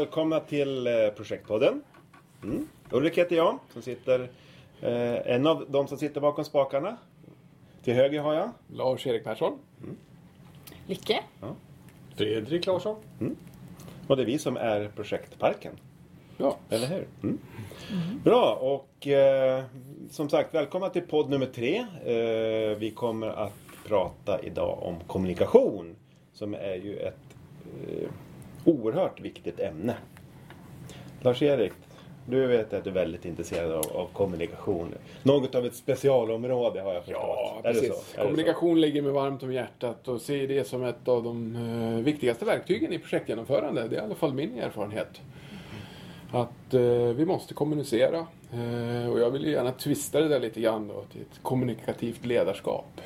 välkomna till eh, Projektpodden. Mm. Ulrik heter jag, som sitter, eh, en av de som sitter bakom spakarna. Till höger har jag. Lars-Erik Persson. Lycke. Fredrik Larsson. Och det är vi som är Projektparken. Ja. Eller hur? Mm. Bra, och eh, som sagt välkomna till podd nummer tre. Eh, vi kommer att prata idag om kommunikation. Som är ju ett eh, oerhört viktigt ämne. Lars-Erik, du vet att du är väldigt intresserad av, av kommunikation. Något av ett specialområde har jag förstått. Ja, precis. Kommunikation ligger mig varmt om hjärtat och ser det som ett av de eh, viktigaste verktygen i projektgenomförande. Det är i alla fall min erfarenhet. Att eh, vi måste kommunicera. Eh, och jag vill ju gärna twista det där lite grann då till ett kommunikativt ledarskap.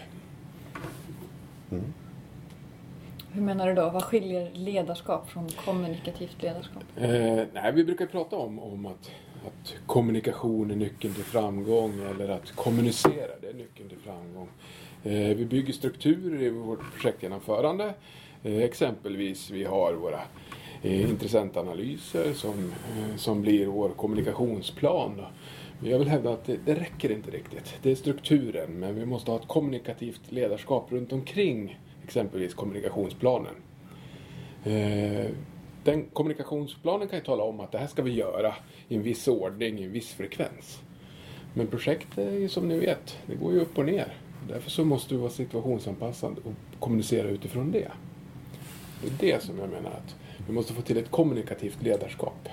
Hur menar du då? Vad skiljer ledarskap från kommunikativt ledarskap? Eh, nej, vi brukar prata om, om att, att kommunikation är nyckeln till framgång eller att kommunicera det är nyckeln till framgång. Eh, vi bygger strukturer i vårt projektgenomförande. Eh, exempelvis vi har våra eh, intressentanalyser som, eh, som blir vår kommunikationsplan. Då. Men Jag vill hävda att det, det räcker inte riktigt. Det är strukturen, men vi måste ha ett kommunikativt ledarskap runt omkring exempelvis kommunikationsplanen. Eh, den kommunikationsplanen kan ju tala om att det här ska vi göra i en viss ordning, i en viss frekvens. Men projekt är ju som ni vet, det går ju upp och ner. Därför så måste du vara situationsanpassad och kommunicera utifrån det. Det är det som jag menar att vi måste få till ett kommunikativt ledarskap.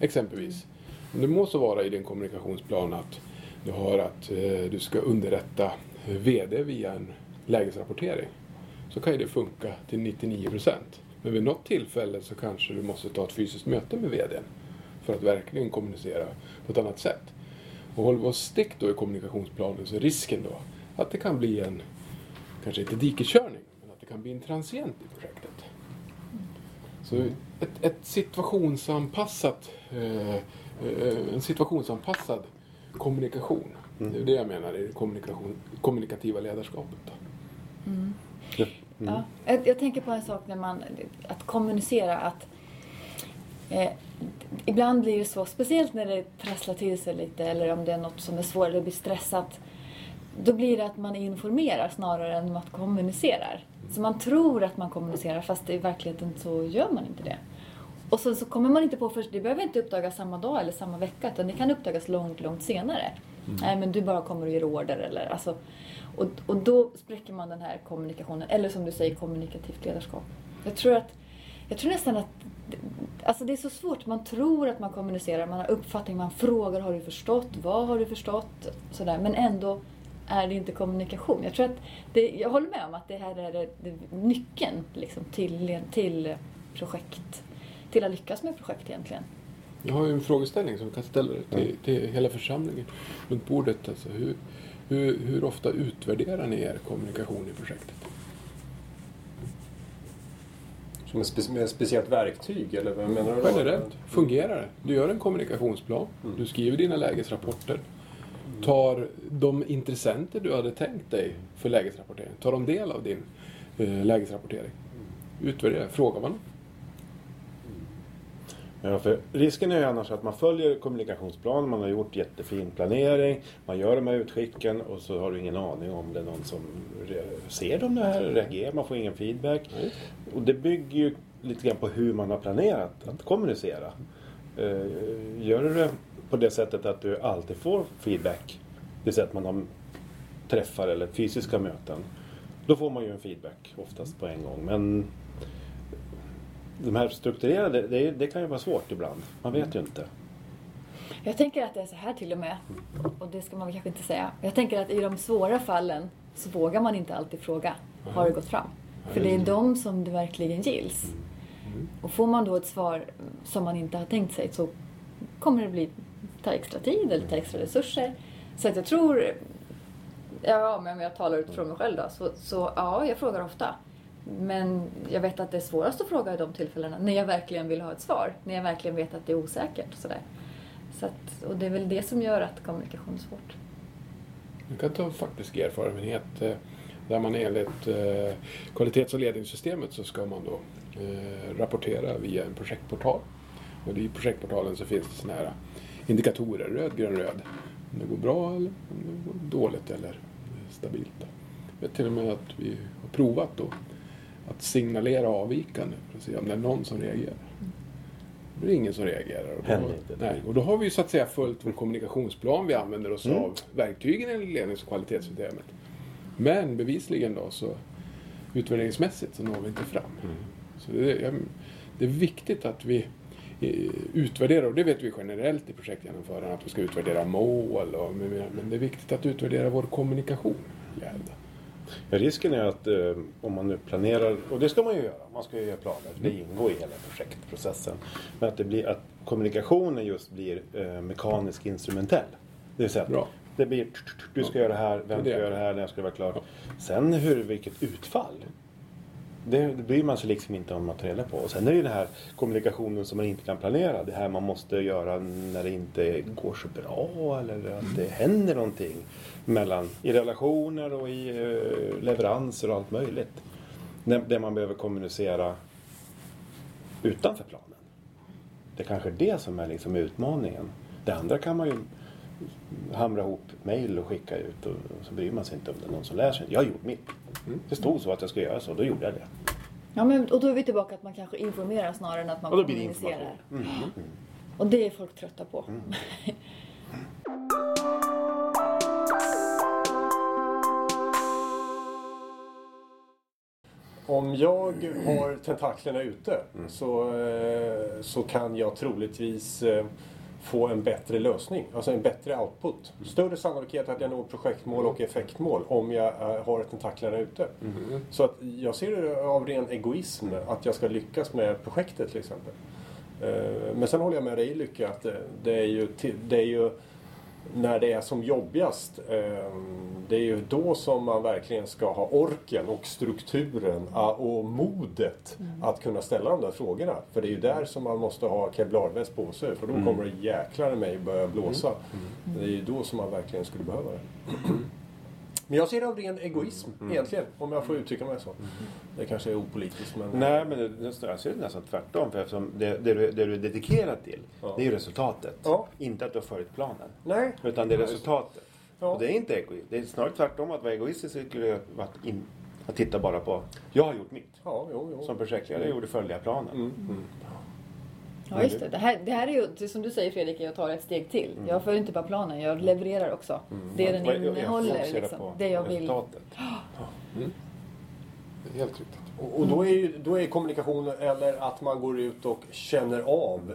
Exempelvis, om det må så vara i din kommunikationsplan att du har att eh, du ska underrätta VD via en lägesrapportering så kan ju det funka till 99 procent. Men vid något tillfälle så kanske du måste ta ett fysiskt möte med VDn för att verkligen kommunicera på ett annat sätt. Och håller vi oss stick då i kommunikationsplanen så är risken då att det kan bli en, kanske inte dikeskörning, men att det kan bli en transient i projektet. Så ett, ett situationsanpassat, eh, eh, en situationsanpassad kommunikation. Det är det jag menar i det kommunikativa ledarskapet. Då. Ja, jag, jag tänker på en sak när man, att kommunicera att eh, ibland blir det så, speciellt när det trasslar till sig lite eller om det är något som är svårt eller blir stressat. Då blir det att man informerar snarare än att man kommunicerar. Så man tror att man kommunicerar fast i verkligheten så gör man inte det. Och sen så kommer man inte på först, det behöver inte uppdagas samma dag eller samma vecka utan det kan uppdagas långt, långt senare. Nej men du bara kommer och ger order eller alltså. Och, och då spräcker man den här kommunikationen, eller som du säger kommunikativt ledarskap. Jag tror att, jag tror nästan att Alltså det är så svårt. Man tror att man kommunicerar, man har uppfattning, man frågar har du förstått, vad har du förstått? Sådär. Men ändå är det inte kommunikation. Jag tror att det, jag håller med om att det här är det, det, nyckeln liksom, till, till projekt. Till att lyckas med projekt egentligen. Jag har ju en frågeställning som vi kan ställa till, till hela församlingen runt bordet. Alltså hur, hur, hur ofta utvärderar ni er kommunikation i projektet? Som ett spe med ett speciellt verktyg eller vad menar du? då? Generellt, fungerar det? Du gör en kommunikationsplan, du skriver dina lägesrapporter. Tar de intressenter du hade tänkt dig för lägesrapportering, tar de del av din eh, lägesrapportering? Utvärdera, frågar man? Ja, för risken är ju annars att man följer kommunikationsplanen, man har gjort jättefin planering, man gör de här utskicken och så har du ingen aning om det är någon som ser de här, reagerar, man får ingen feedback. Nej. Och det bygger ju lite grann på hur man har planerat att kommunicera. Eh, Gör du det på det sättet att du alltid får feedback, det vill säga att man har träffar eller fysiska möten, då får man ju en feedback oftast på en gång. Men de här strukturerade, det, det kan ju vara svårt ibland. Man vet ju inte. Jag tänker att det är så här till och med, och det ska man väl kanske inte säga. Jag tänker att i de svåra fallen så vågar man inte alltid fråga, har det gått fram? För det är de som det verkligen gills. Och får man då ett svar som man inte har tänkt sig så kommer det bli, ta extra tid eller ta extra resurser. Så att jag tror, ja men om jag talar utifrån mig själv då, så, så ja, jag frågar ofta. Men jag vet att det är svårast att fråga i de tillfällena när jag verkligen vill ha ett svar. När jag verkligen vet att det är osäkert och sådär. Så att, och det är väl det som gör att kommunikation är svårt. Du kan ta faktisk erfarenhet eh, där man enligt eh, kvalitets och ledningssystemet så ska man då eh, rapportera via en projektportal. Och i projektportalen så finns det sådana här indikatorer, röd, grön, röd. Om det går bra eller om det går dåligt eller stabilt. Jag vet till och med att vi har provat då att signalera avvikande för att se om det är någon som reagerar. Det är ingen som reagerar. Och då, nej, och då har vi ju så att säga följt vår kommunikationsplan vi använder oss Mm. av verktygen i lednings och kvalitetssystemet. Men bevisligen då så utvärderingsmässigt så når vi inte fram. Så det, är- det är viktigt att vi eh, utvärderar, och det vet vi generellt i projektgenomförarna, att vi ska utvärdera mål och men det är viktigt att utvärdera vår kommunikation. i Jävla. Ja, risken är att eh, om man nu planerar, och det ska man ju göra, man ska ju göra planer, för det ingår i hela projektprocessen. Men att det blir att kommunikationen just blir eh, mekanisk instrumentell. Det vill säga att Bra. det blir du ska göra det här, vem ska göra det här, när ska det vara klart. Sen hur, vilket utfall. Det, det bryr man sig liksom inte om att ta reda på. Och sen är det ju den här kommunikationen som man inte kan planera. Det här man måste göra när det inte går så bra eller att det händer någonting. Mellan, I relationer och i eh, leveranser och allt möjligt. Det man behöver kommunicera utanför planen. Det är kanske är det som är liksom utmaningen. Det andra kan man ju hamra ihop mejl och skicka ut och så bryr man sig inte om det är någon som läser. Jag har gjort mitt. Det stod så att jag skulle göra så, då gjorde jag det. Ja, men, och då är vi tillbaka att man kanske informerar snarare än att man Och då blir det kommunicerar. Mm. Mm. Och det är folk trötta på. Om jag har tentaklerna ute Mm. så, eh, så kan jag troligtvis eh, få en bättre lösning. Alltså en bättre output. Större sannolikhet att jag når projektmål och effektmål om jag eh, har tentaklerna ute. Så att jag ser det av ren egoism att jag ska lyckas med projektet till exempel. Eh, Men sen håller jag med dig Lycka att det- det är ju, det är ju när det är som jobbigast. eh, Det är ju då som man verkligen ska ha orken och strukturen ah, och modet att kunna ställa de där frågorna. För det är ju där som man måste ha kevlarväst på sig för då kommer det jäklar i mig börja blåsa. Det är ju då som man verkligen skulle behöva det. Men jag ser det av ren egoism egentligen, om jag får uttrycka mig så. Det kanske är opolitiskt men... Nej, men det, jag ser det nästan tvärtom. För eftersom det, det, du, det du är dedikerad till, Ja. det är ju resultatet. Ja. Inte att du har följt planen. Nej. Utan det är resultatet. Ja. Och det är inte egoism. Det är snarare tvärtom att vara egoistisk skulle vara att, in, att titta bara på, jag har gjort mitt. Ja, jo, jo. Som projektledare gjorde följa planen. Mm, mm. Ja, just det. Det här, det här är ju, som du säger Fredrik, är att ta ett steg till. Jag följer inte bara planen, jag levererar också. Det den jag- jag innehåller, liksom. Det jag vill. Det är helt riktigt. Och, och då, är ju, då är kommunikation eller att man går ut och känner av.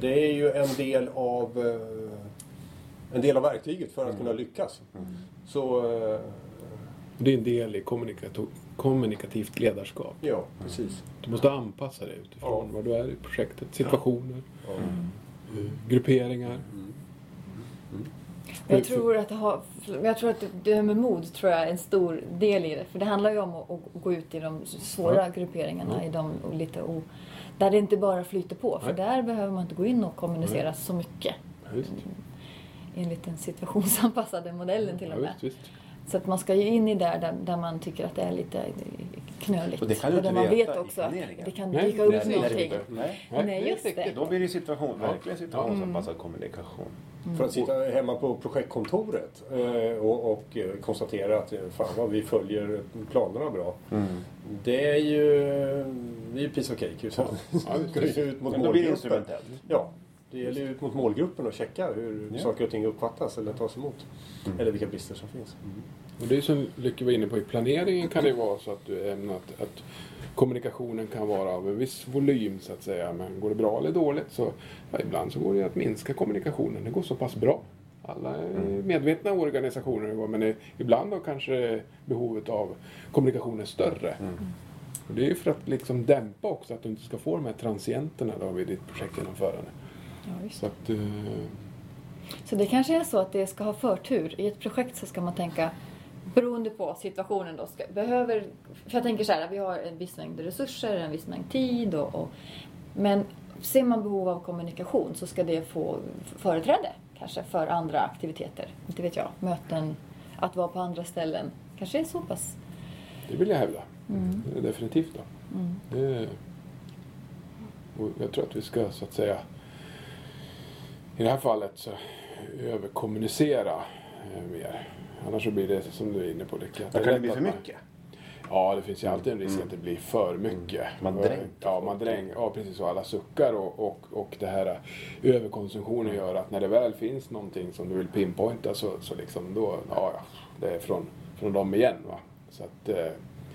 Det är ju en del av eh, en del av verktyget för att kunna lyckas. Så eh, Det är en del i kommunikato- kommunikativt ledarskap. ja, precis. Du måste anpassa dig utifrån Ja. var du är i projektet, situationer, Ja. eh, grupperingar. Jag tror att har, jag tror att det- här med mod tror jag är en stor del i det. För det handlar ju om att, att gå ut i de svåra grupperingarna, i de lite o, där det inte bara flyter på. För där behöver man inte gå in och kommunicera så mycket. Ja, Just. Enligt den situationsanpassade modellen till Ja, och med. visst, visst. Så att man ska ju in i där, där, där man tycker att det är lite knöligt. Och det kan du inte man vet också att det kan Nej, dyka nej, upp nej, någonting. Nej. Nej, just det. Då blir det situation, verkligen situationsanpassad kommunikation. För att sitta hemma på projektkontoret eh, och, och eh, konstatera att eh, fan vad vi följer planerna bra. Det är ju det är ju piece of cake. Utan Ja, ju ut mot Men då blir det instrumentellt. Ja, det gäller ju ut mot målgruppen och checka hur Ja. saker och ting uppfattas eller tas emot. Eller vilka brister som finns. Och det som Lycke var inne på, i planeringen kan det vara så att du ämnar att, att kommunikationen kan vara av en viss volym så att säga. Men går det bra eller dåligt så ja, ibland så går det att minska kommunikationen. Det går så pass bra. Alla är medvetna om organisationer men ibland då kanske behovet av kommunikation är större. Och det är ju för att liksom dämpa också att du inte ska få de här transienterna då vid ditt projektgenomförande. Ja. Så att, eh, Så det kanske är så att det ska ha förtur. I ett projekt så ska man tänka beroende på situationen då. Ska, behöver, för jag tänker så här, vi har en viss mängd resurser, en viss mängd tid och, och men ser man behov av kommunikation så ska det få företräde kanske för andra aktiviteter. Inte vet jag, möten, att vara på andra ställen. Kanske är så pass. det vill jag hävda. Är definitivt då. Det, Och jag tror att vi ska så att säga i det här fallet så överkommunicera eh, mer. Annars så blir det som du är inne på Lycka. kan det bli för man- mycket? Ja, det finns ju alltid en risk Mm. att det blir för mycket. Man Och- dränker Ja, man dränker. Ja, precis. Och alla suckar och, och, och det här eh, överkonsumtionen gör att när det väl finns någonting som du vill pinpointa så, så liksom då, ja, ja, det är från, från dem igen va. Så att, eh,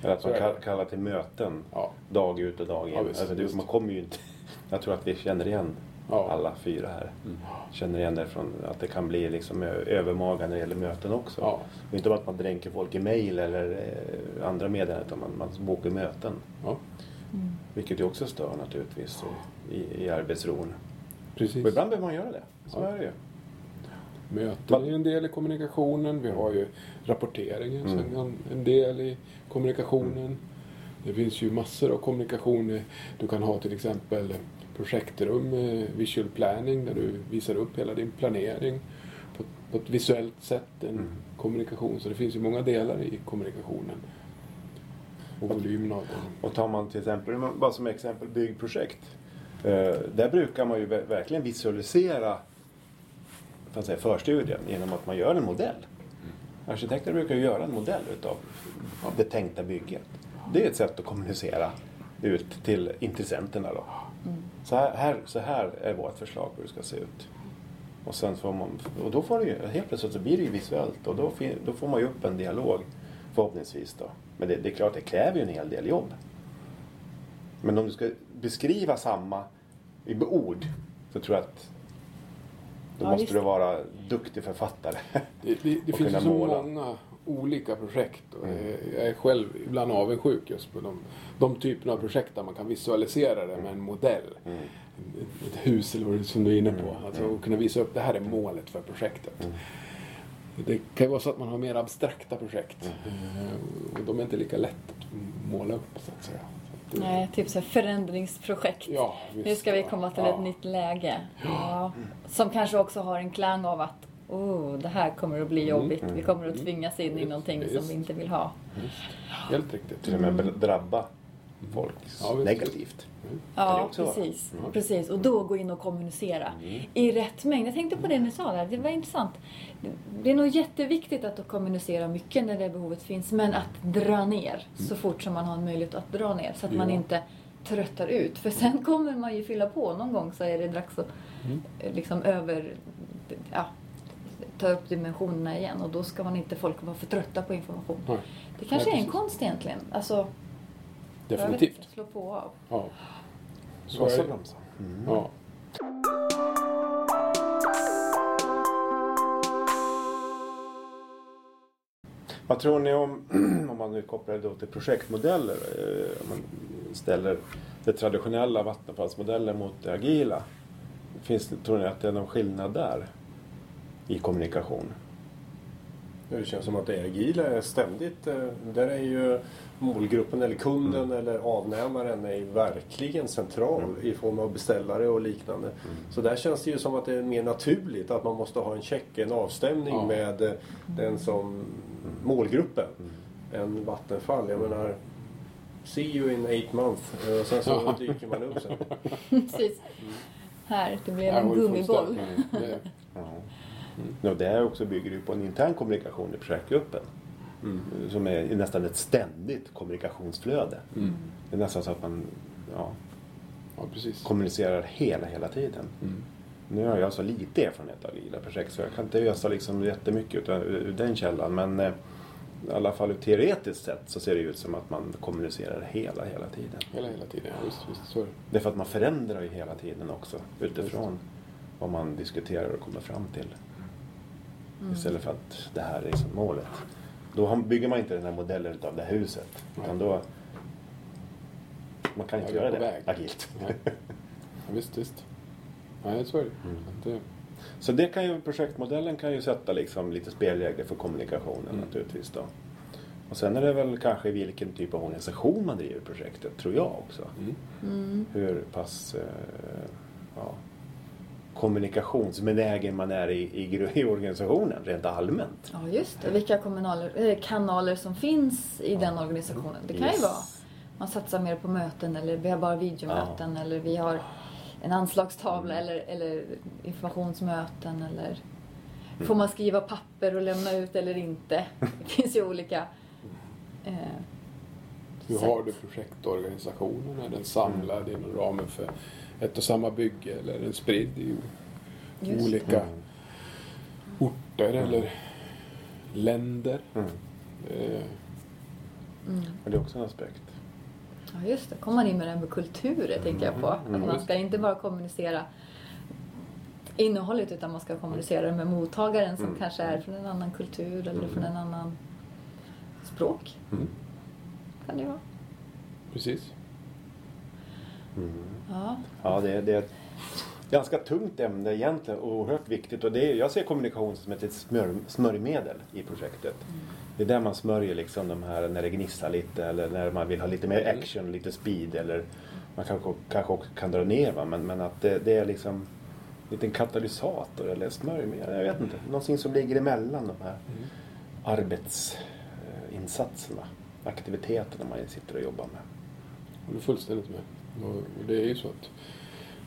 Eller att Så man kall- kallar till möten ja, dag ut och dag in. Ja, visst, alltså, det, man kommer ju inte... Jag tror att vi känner igen Ja. alla fyra här. Mm. Känner igen det från att det kan bli liksom övermaga när det gäller möten också. ja, Det är inte bara att man dränker folk i mejl eller eh, andra meddelanden utan man, man bokar möten. ja, Vilket ju också stör naturligtvis i, i arbetsron. precis. Och ibland behöver man göra det. Så Ja. är det ju. Möten är en del i kommunikationen. Vi har ju rapporteringen Mm. som en, en del i kommunikationen. Det finns ju massor av kommunikation. Du kan ha till exempel projektrum, eh, visual planning, där du visar upp hela din planering på, på ett visuellt sätt. En Mm. kommunikation. Så det finns ju många delar i kommunikationen. Och volymen av den. Och tar man till exempel, bara som exempel byggprojekt. Eh, där brukar man ju ver- verkligen visualisera säga, förstudien genom att man gör en modell. Arkitekter brukar ju göra en modell utav det tänkta bygget. Det är ett sätt att kommunicera ut till intressenterna då. Så här, här, så här är vårt förslag på hur det ska se ut. Och sen får man, och då får det ju, helt plötsligt så blir det ju visuellt och då, fin- då får man ju upp en dialog förhoppningsvis då. Men det, det är klart, det kräver ju en hel del jobb. Men om du ska beskriva samma i ord så tror jag att då Ja, måste du vara duktig författare. Det, det, det finns så måla. många olika projekt. Och Mm. Jag är själv ibland avundsjuk just på de, de typerna av projekt där man kan visualisera det med en modell. Mm. Ett, hus eller vad det är som du är inne på. Alltså att kunna visa upp det här är målet för projektet. Mm. Det kan ju vara så att man har mer abstrakta projekt. Mm. Eh, Och de är inte lika lätt att måla upp så att säga. Så att det- Nej, typ så här förändringsprojekt. Ja, visst, nu ska vi komma till Ja. ett nytt läge. Ja. Som kanske också har en klang av att oh, det här kommer att bli jobbigt. Vi kommer att tvingas in i någonting som visst. vi inte vill ha. Helt riktigt. Till och med drabba folk Ja, negativt. Det Ja, precis. Mm. precis. Och då gå in och kommunicera i rätt mängd. Jag tänkte på det ni sa där, det var intressant. Det är nog jätteviktigt att kommunicera mycket när det behovet finns, men att dra ner så fort som man har en möjlighet att dra ner så att man inte tröttar ut. För sen kommer man ju fylla på. Någon gång så är det dags att Mm. eh, liksom över... Ja, ta upp dimensionerna igen och då ska man inte folk vara för trötta på information. Nej, Det kanske Nej, är en konst egentligen. Alltså, vet definitivt. slå på och av. Ja. Så är det. Mm. Ja. Vad tror ni om, om man nu kopplar det då till projektmodeller, eh, om man ställer det traditionella vattenfallsmodellen mot det agila. Finns det, tror ni att det är någon skillnad där? I kommunikation? Det känns som att det agila är ständigt, eh, där är ju målgruppen eller kunden Mm. eller avnämaren är verkligen central i form av beställare och liknande. Så där känns det ju som att det är mer naturligt att man måste ha en check, en avstämning Ja. med eh, den som målgruppen. En Vattenfall, jag menar See you in eight months. Eh, Och sen så Ja. dyker man upp sen. Precis. Här, det blev en gummiboll. Ja. Ja, det här också bygger ju på en intern kommunikation i projektgruppen. Som är nästan ett ständigt kommunikationsflöde. mm. Det är nästan så att man ja, Ja, kommunicerar hela, hela tiden. Mm. Nu har jag så lite erfarenhet av agila projekt så jag kan inte ösa liksom jättemycket utav, ur den källan. Men eh, i alla fall teoretiskt sett så ser det ut som att man kommunicerar hela, hela tiden. Hela, hela tiden. Ja, visst, visst, så det. Är för att man förändrar ju hela tiden också utifrån vad man diskuterar och kommer fram till. Istället för att det här är liksom målet. Då bygger man inte den här modellen av det här huset. Utan då... Man kan inte göra det väg. agilt. Nej. Ja, visst, visst. Nej, så är. Mm. Det. Så det kan ju, projektmodellen kan ju sätta liksom lite spelregler för kommunikationen Mm. naturligtvis då. Och sen är det väl kanske vilken typ av organisation man driver projektet, tror jag också. Mm. Mm. Hur pass eh, ja, kommunikationsbenägen man är i, i, i organisationen rent allmänt. Ja, just det. Vilka kommunaler, eh, kanaler som finns i den organisationen. Det kan ju Yes. vara Man satsar mer på möten eller vi har bara videomöten eller vi har en anslagstavla Mm. eller, eller informationsmöten eller får man skriva papper och lämna ut eller inte. Det finns ju olika eh, Hur sätt. har du projektorganisationen? Är den samlad inom ramen för ett och samma bygge eller den spridd i Just olika Mm. orter eller länder? Mm. Eh, Mm. Men det är också en aspekt. Ja just det, kommer man in med det här med kulturer tänker jag på. Att Mm. man ska inte bara kommunicera innehållet utan man ska kommunicera det med mottagaren som Mm. kanske är från en annan kultur eller Mm. från en annan språk. Mm. Kan det vara. precis. Mm. Ja. Ja, det, är- det är ett ganska tungt ämne egentligen och oerhört viktigt. Och det är, jag ser kommunikation som ett smör, smörjmedel i projektet. Det är där man smörjer liksom de här när det gnisslar lite eller när man vill ha lite mer action, lite speed eller man kanske, kanske också kan dra ner va? Men, men att det, det är liksom en liten katalysator eller smörjmedel. Jag vet inte. Någonting som ligger emellan de här arbetsinsatserna, aktiviteterna man sitter och jobbar med. Håller fullständigt med. Och och det är ju så att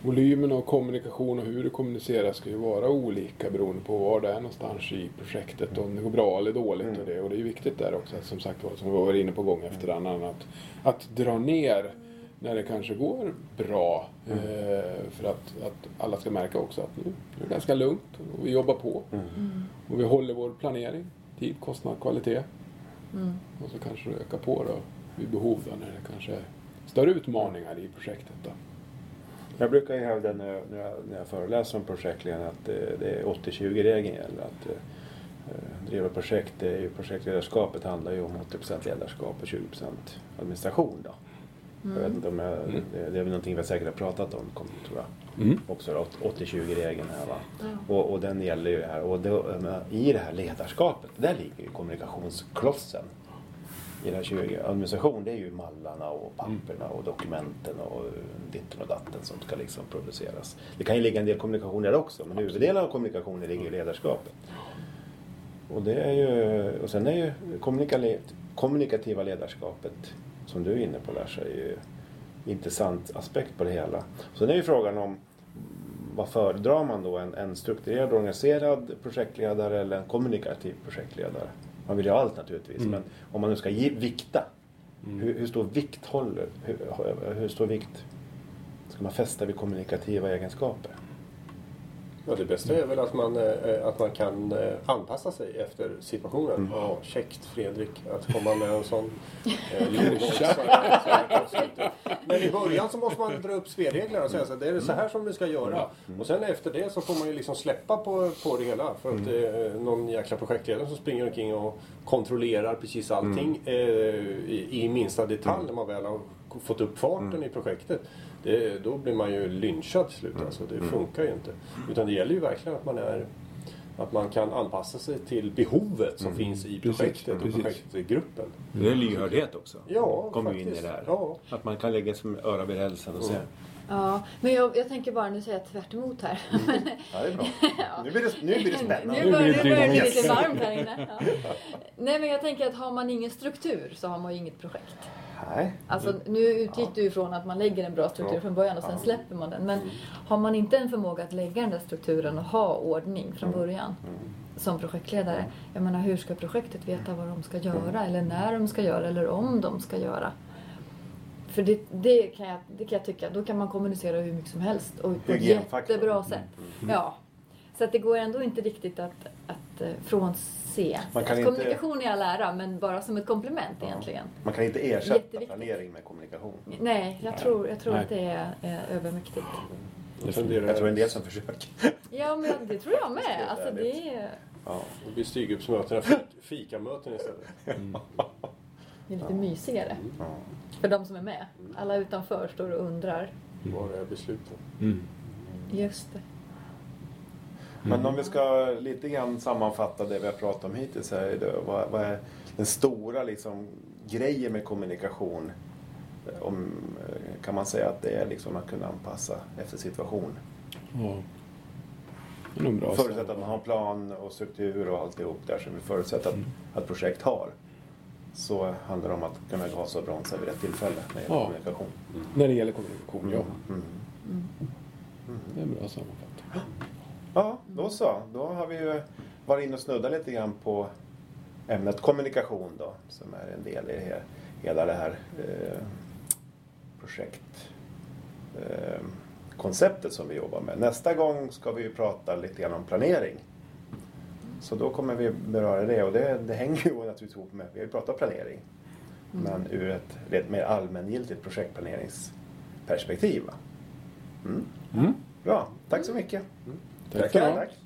volymen av kommunikation och hur du kommunicerar ska ju vara olika beroende på var det är någonstans i projektet. Om det går bra eller dåligt Mm. och det. Och det är ju viktigt där också, att, som sagt som vi var inne på gång efter annan, att, att dra ner när det kanske går bra. Mm. Eh, för att, att alla ska märka också att nu, nu är det ganska lugnt och vi jobbar på. Mm. Och vi håller vår planering, tid, kostnad, kvalitet. Mm. Och så kanske det ökar på då vid behov då, när det kanske är större utmaningar i projektet. Då. Jag brukar ju hävda när jag, när jag, när jag föreläser om projektledning att det, det är 80-20-regeln gäller. Att, eh, driva projekt, det är ju, projektledarskapet handlar ju om 80% ledarskap och 20% administration. Då. Jag vet inte om jag, Mm. det, det är väl någonting vi säkert har pratat om, kom, tror jag. Mm. Också 80-20-regeln här va. Ja. Och, och den gäller ju här. Och då, eh, i det här ledarskapet, där ligger ju kommunikationsklossen. I den 20 administration, det är ju mallarna och papperna och dokumenten och ditten och datten som ska liksom produceras. Det kan ju ligga en del kommunikation där också, men huvuddelen av kommunikationen ligger i ledarskapet. Och, det är ju, och sen är ju kommunika- kommunikativa ledarskapet, som du är inne på Lars, är ju intressant aspekt på det hela. Sen är ju frågan om vad föredrar man då? En, en strukturerad organiserad projektledare eller en kommunikativ projektledare? Man vill ju ha allt naturligtvis, Mm. men om man nu ska ge, vikta. Hur, hur stor vikt håller? Hur, hur stor vikt ska man fästa vid kommunikativa egenskaper? Ja, det bästa är väl att man, eh, att man kan eh, anpassa sig efter situationen. Mm. Ja, käckt Fredrik att komma med en sån eh. Men i början så måste man dra upp spelreglerna och säga så det är så här som du ska göra. Och sen efter det så får man ju liksom släppa på, på det hela. För att eh, någon jäkla projektledare som springer omkring och kontrollerar precis allting eh, i, i minsta detalj när man väl har fått upp farten i projektet. Det, då blir man ju lynchad till slut. Alltså, det funkar ju inte. Utan det gäller ju verkligen att man är att man kan anpassa sig till behovet som finns i Precis, projektet och precis. projektgruppen. Det är lyhördhet också. Ja, Kommer ju in i faktiskt. det här. Ja. Att man kan lägga som öra vid rälsen och se. Mm. Ja, men jag, jag tänker bara, nu säger jag tvärt emot här. Ja, det är bra. Nu blir det, nu blir det spännande. Nu börjar, nu börjar det bli lite varmt här inne. Ja. Nej men jag tänker att har man ingen struktur så har man ju inget projekt. Nej. Alltså nu utgick du ifrån att man lägger en bra struktur Ja. från början och sen släpper man den. Men har man inte en förmåga att lägga den där strukturen och ha ordning från början som projektledare. Jag menar hur ska projektet veta vad de ska göra eller när de ska göra eller om de ska göra. För det, det, kan jag, det kan jag tycka, då kan man kommunicera hur mycket som helst och på ett jättebra sätt. Ja. Så att det går ändå inte riktigt att, att frånse. Man kan Att inte- Kommunikation i all ära men bara som ett komplement egentligen. Man kan inte ersätta planering med kommunikation. Nej, jag tror, jag tror Nej. att det är eh, övermäktigt. Blir det, Jag tror en del som försöker. Ja, men det tror jag med. Alltså, det är, Ja. det blir styrgruppsmöten, fik, fikamöten istället. det är lite mysigare Ja. för de som är med. Alla utanför står och undrar. Var är besluten? Mm. Just det. Men om vi ska lite grann sammanfatta det vi har pratat om hittills här idag. Vad, vad är den stora liksom, grejen med kommunikation? Om, eh, kan man säga att det är liksom att kunna anpassa efter situation? Ja. Förutsatt att man har plan och struktur och alltihop där som vi förutsätter att, att projekt har. så handlar det om att kunna gasa och bromsa vid rätt tillfälle när det gäller Ja. kommunikation. När det gäller kommunikation, ja. Mm. Det är en bra sammanfattning. Ja, då så. Då har vi ju varit inne och snuddat lite grann på ämnet kommunikation då, som är en del i det här, hela det här eh, projekt eh, som vi jobbar med. Nästa gång ska vi ju prata lite grann om planering. Så då kommer vi beröra det och det, det hänger ju naturligtvis ihop med, vi har ju pratat planering, men ur ett lite mer allmängiltigt projektplaneringsperspektiv. Mm. Mm. Bra, tack så mycket. Tack ska du ha. Tack.